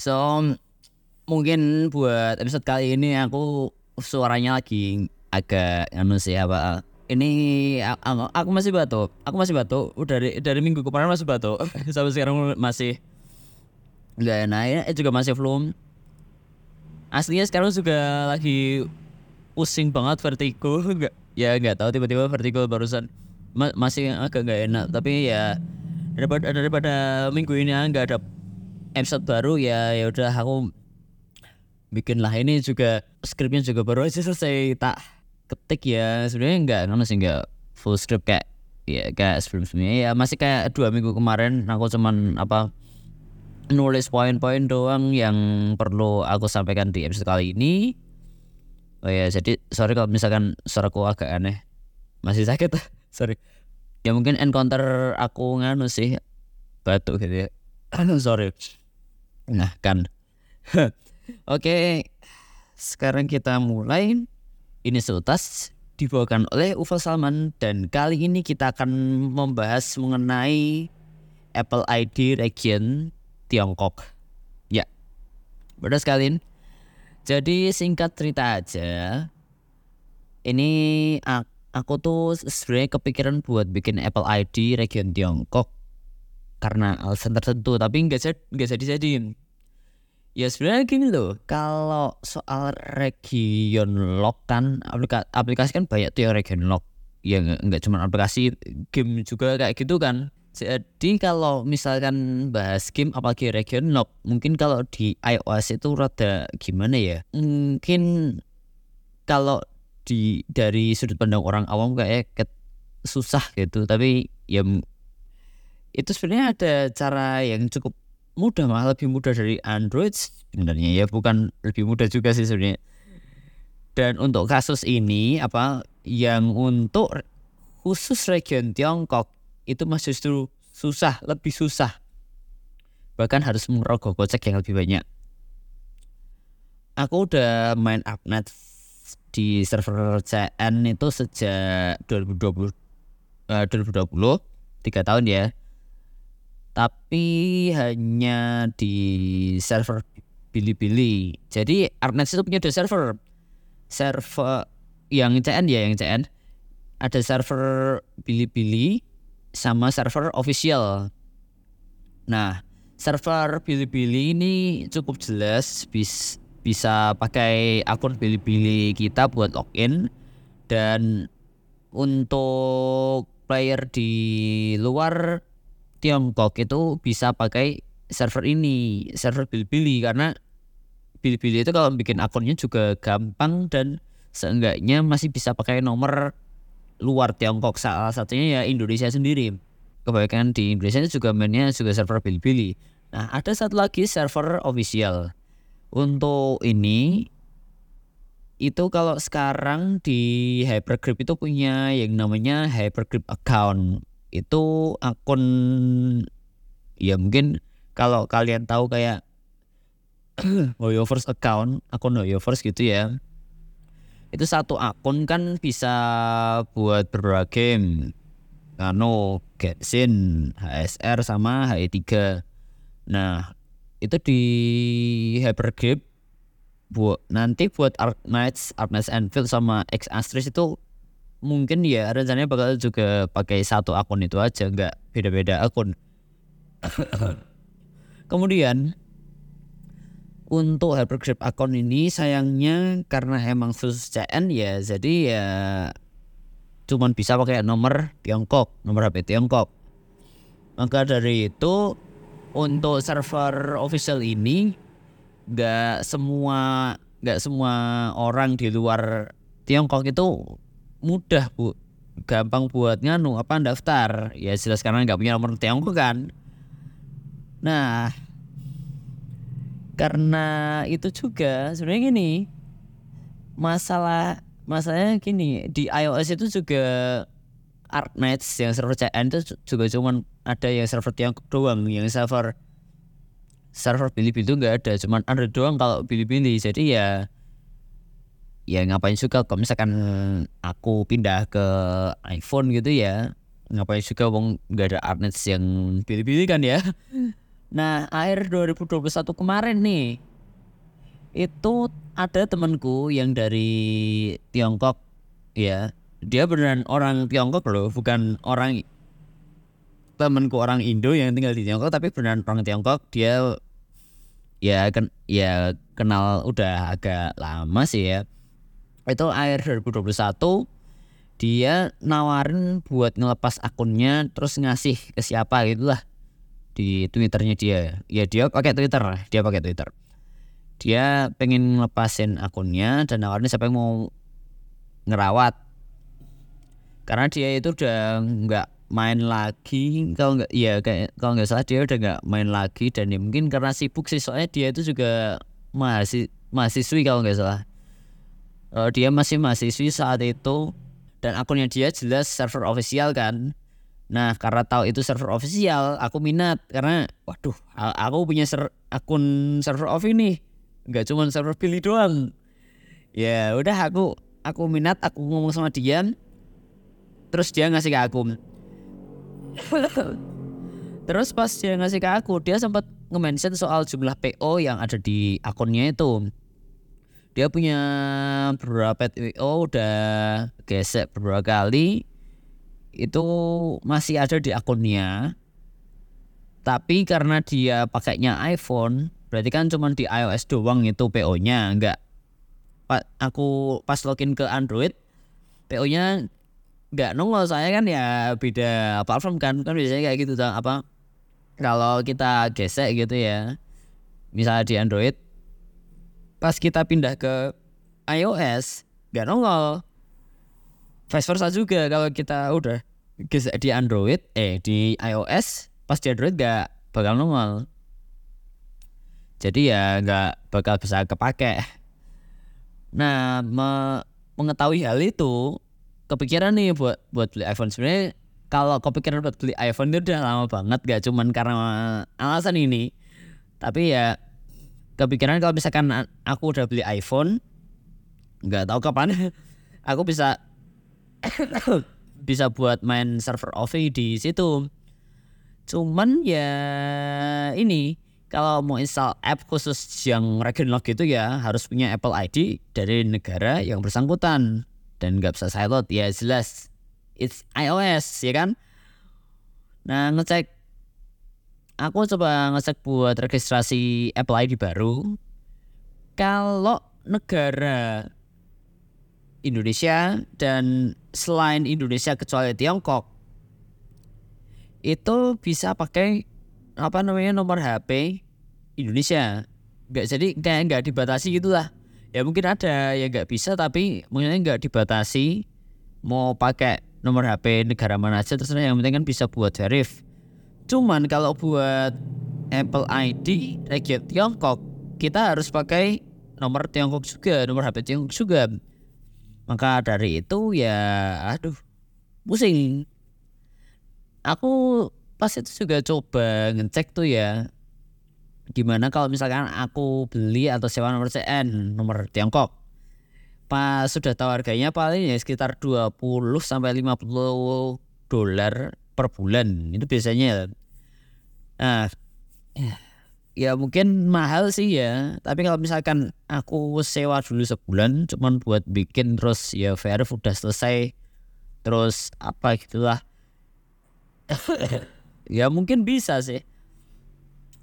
So mungkin buat episode kali ini aku suaranya lagi agak anu sih apa ini aku, aku masih batuk. Aku masih batuk. Dari dari minggu kemarin masih batuk. Sampai sekarang masih nggak enak. Ya eh, juga masih flu. Aslinya sekarang juga lagi pusing banget vertigo. Nggak ya nggak tahu tiba-tiba vertigo barusan. Ma masih agak nggak enak. Tapi ya daripada daripada minggu ini nggak ada episode baru ya ya udah aku bikin lah ini juga skripnya juga baru aja selesai tak ketik ya. Sebenarnya nggak nggak sih nggak full script kayak ya kayak sebelum sebelumnya ya masih kayak dua minggu kemarin aku cuman apa nulis poin-poin doang yang perlu aku sampaikan di episode kali ini. Oh ya jadi sorry kalau misalkan suaraku agak aneh. Masih sakit sorry. Ya mungkin encounter aku nganu sih batuk gitu ya. Sorry nah kan Oke, sekarang kita mulai. Ini seutas dibawakan oleh Ufa Salman dan kali ini kita akan membahas mengenai Apple ID region Tiongkok. Ya, benar sekali. Jadi singkat cerita aja, ini aku tuh sebenarnya kepikiran buat bikin Apple ID region Tiongkok karena alasan tertentu, tapi nggak jadi nggak jadi jadiin Ya sebenarnya gini loh, kalau soal region lock kan aplikasi, aplikasi kan banyak tuh yang region lock. Ya nggak cuma aplikasi, game juga kayak gitu kan. Jadi kalau misalkan bahas game apalagi region lock, mungkin kalau di iOS itu rada gimana ya? Mungkin kalau di dari sudut pandang orang awam kayak susah gitu, tapi ya itu sebenarnya ada cara yang cukup mudah malah lebih mudah dari Android sebenarnya. Ya bukan lebih mudah juga sih sebenarnya. Dan untuk kasus ini apa yang untuk khusus region Tiongkok itu masih justru susah lebih susah. Bahkan harus merogoh kocek yang lebih banyak. Aku udah main upnet di server CN itu sejak 2020 uh, 2020 tiga tahun ya tapi hanya di server Bilibili. Jadi Artnet itu punya dua server. Server yang CN ya yang CN ada server Bilibili sama server official. Nah, server Bilibili ini cukup jelas bis, bisa pakai akun Bilibili kita buat login dan untuk player di luar Tiongkok itu bisa pakai server ini, server Bilibili karena Bilibili itu kalau bikin akunnya juga gampang dan seenggaknya masih bisa pakai nomor luar Tiongkok salah satunya ya Indonesia sendiri. Kebanyakan di Indonesia juga mainnya juga server Bilibili. Nah, ada satu lagi server official. Untuk ini itu kalau sekarang di Hypergrip itu punya yang namanya Hypergrip account itu akun ya mungkin kalau kalian tahu kayak Hoyovers account akun Hoyovers gitu ya. Itu satu akun kan bisa buat beberapa game. Nano, Genshin, HSR sama HE3 nah itu di Hypergrip buat nanti buat Ark Knights, Ark Knights Anfield sama X Astris itu mungkin ya rencananya bakal juga pakai satu akun itu aja nggak beda-beda akun. Kemudian untuk hypergrip akun ini sayangnya karena emang khusus CN ya jadi ya cuman bisa pakai nomor Tiongkok nomor HP Tiongkok. Maka dari itu untuk server official ini nggak semua nggak semua orang di luar Tiongkok itu mudah bu. Gampang buat nganu apa daftar. Ya jelas karena nggak punya nomor Tiongkok kan? Nah karena itu juga sebenarnya gini masalah masalahnya gini di iOS itu juga Artmates yang server CN itu juga cuman ada yang server Tiongkok doang yang server server Bilibili itu nggak ada cuman ada doang kalau Bilibili jadi ya ya ngapain juga kalau misalkan aku pindah ke iPhone gitu ya ngapain juga wong nggak ada artnet yang pilih-pilih kan ya Nah, akhir 2021 kemarin nih itu ada temanku yang dari Tiongkok ya. Dia beneran orang Tiongkok loh, bukan orang temanku orang Indo yang tinggal di Tiongkok tapi beneran orang Tiongkok. Dia ya kan ya kenal udah agak lama sih ya. Itu akhir 2021 dia nawarin buat ngelepas akunnya terus ngasih ke siapa gitulah di twitternya dia. Ya dia pakai twitter dia pakai twitter. Dia pengen ngelepasin akunnya dan nawarin siapa yang mau ngerawat. Karena dia itu udah nggak main lagi kalau nggak ya kayak kalau nggak salah dia udah nggak main lagi dan ya mungkin karena sibuk sih soalnya dia itu juga masih mahasiswi kalau nggak salah uh, dia masih mahasiswi saat itu dan akunnya dia jelas server official kan. Nah karena tahu itu server official aku minat karena waduh aku punya ser akun server off ini. Nggak cuma server pilih doang. Ya udah aku aku minat aku ngomong sama dia. Terus dia ngasih ke aku. Terus pas dia ngasih ke aku dia sempat nge-mention soal jumlah PO yang ada di akunnya itu dia punya beberapa PO udah gesek beberapa kali. Itu masih ada di akunnya. Tapi karena dia pakainya iPhone berarti kan cuma di iOS doang itu PO-nya enggak pak aku pas login ke Android PO-nya enggak nongol. Saya kan ya beda platform kan. Kan biasanya kayak gitu apa kalau kita gesek gitu ya misalnya di Android pas kita pindah ke iOS nggak nongol. Vice versa juga kalau kita udah di Android eh di iOS pas di Android nggak bakal nongol. Jadi ya nggak bakal bisa kepake. Nah me mengetahui hal itu kepikiran nih buat buat beli iPhone. Sebenarnya kalau kepikiran buat beli iPhone itu udah lama banget gak cuman karena alasan ini. Tapi ya kepikiran kalau misalkan aku udah beli iPhone nggak tahu kapan aku bisa bisa buat main server OV di situ. Cuman ya ini kalau mau install app khusus yang regional gitu ya harus punya Apple ID dari negara yang bersangkutan. Dan nggak bisa sideload ya jelas it's iOS ya kan? Nah ngecek aku coba ngecek buat registrasi Apple ID baru. Kalau negara Indonesia dan selain Indonesia kecuali Tiongkok itu bisa pakai apa namanya nomor HP Indonesia. Nggak jadi kayak nggak dibatasi gitulah. Ya mungkin ada ya nggak bisa tapi mungkin nggak dibatasi mau pakai nomor HP negara mana aja terserah. Yang penting kan bisa buat verif Cuman kalau buat Apple ID region Tiongkok kita harus pakai nomor Tiongkok juga, nomor HP Tiongkok juga. Maka dari itu ya aduh pusing. Aku pas itu juga coba ngecek tuh ya gimana kalau misalkan aku beli atau sewa nomor CN nomor Tiongkok pas sudah tahu harganya paling ya sekitar 20 sampai 50 dolar per bulan itu biasanya Nah, ya mungkin mahal sih ya. Tapi kalau misalkan aku sewa dulu sebulan, cuman buat bikin terus ya verif udah selesai, terus apa gitulah. ya mungkin bisa sih.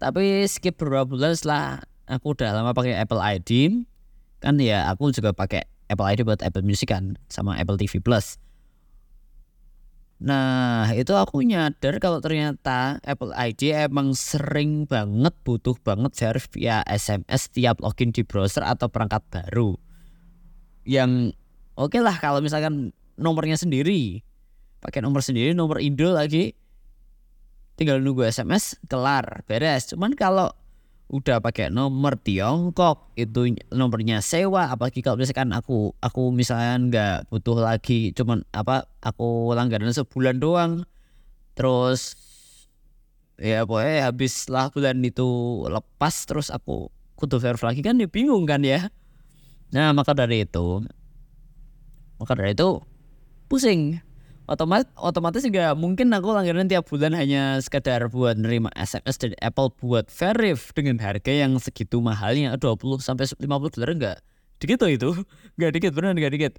Tapi skip beberapa bulan setelah aku udah lama pakai Apple ID, kan ya aku juga pakai Apple ID buat Apple Music kan, sama Apple TV Plus. Nah, itu aku nyadar kalau ternyata Apple ID emang sering banget butuh banget share via SMS tiap login di browser atau perangkat baru. Yang oke okay lah kalau misalkan nomornya sendiri, pakai nomor sendiri, nomor Indo lagi, tinggal nunggu SMS, kelar, beres. Cuman kalau udah pakai nomor Tiongkok itu nomornya sewa apalagi kalau misalkan aku aku misalnya nggak butuh lagi cuman apa aku langganan sebulan doang. Terus ya pokoknya habis lah bulan itu lepas terus aku kudu verif lagi. Kan ya bingung kan ya? Nah maka dari itu maka dari itu pusing otomatis otomatis juga mungkin aku langganan tiap bulan hanya sekedar buat nerima SMS dari Apple buat verif dengan harga yang segitu mahalnya 20 sampai 50 dolar enggak dikit tuh itu. Enggak dikit beneran enggak dikit.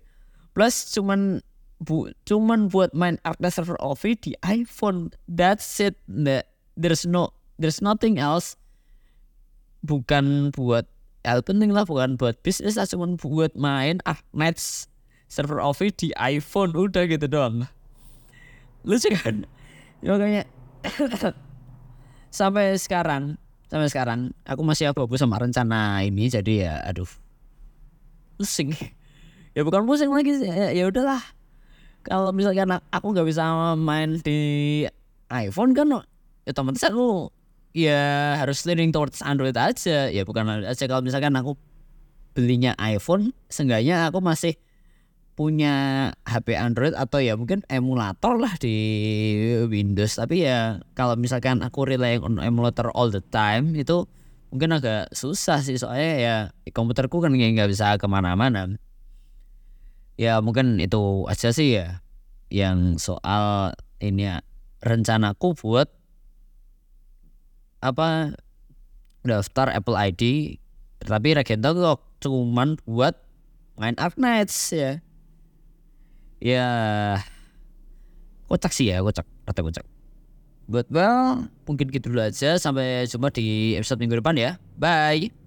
Plus cuman bu cuman buat main Arcnet server OV di iPhone that's it. There's no there's nothing else. Bukan buat hal penting lah bukan buat bisnis lah cuman buat main ah match server OV di iPhone udah gitu doang. Lucu kan? Ya makanya sampai sekarang sampai sekarang aku masih abu-abu sama rencana ini jadi ya aduh pusing. Ya bukan pusing lagi sih ya, ya udahlah. Kalau misalkan aku nggak bisa main di iPhone kan ya otomatis aku ya harus leaning towards Android aja. Ya bukan aja. Kalau misalkan aku belinya iPhone seenggaknya aku masih punya HP Android atau ya mungkin emulator lah di Windows. Tapi ya kalau misalkan aku rely on emulator all the time itu mungkin agak susah sih. Soalnya ya komputerku kan nggak bisa ke mana-mana. Ya mungkin itu aja sih ya yang soal ini ya rencanaku buat apa daftar Apple ID tapi Regento kok cuman buat main Arknights ya ya. Kocak sih ya kocak. Rata kocak. Buat well mungkin gitu dulu aja. Sampai jumpa di episode minggu depan ya. Bye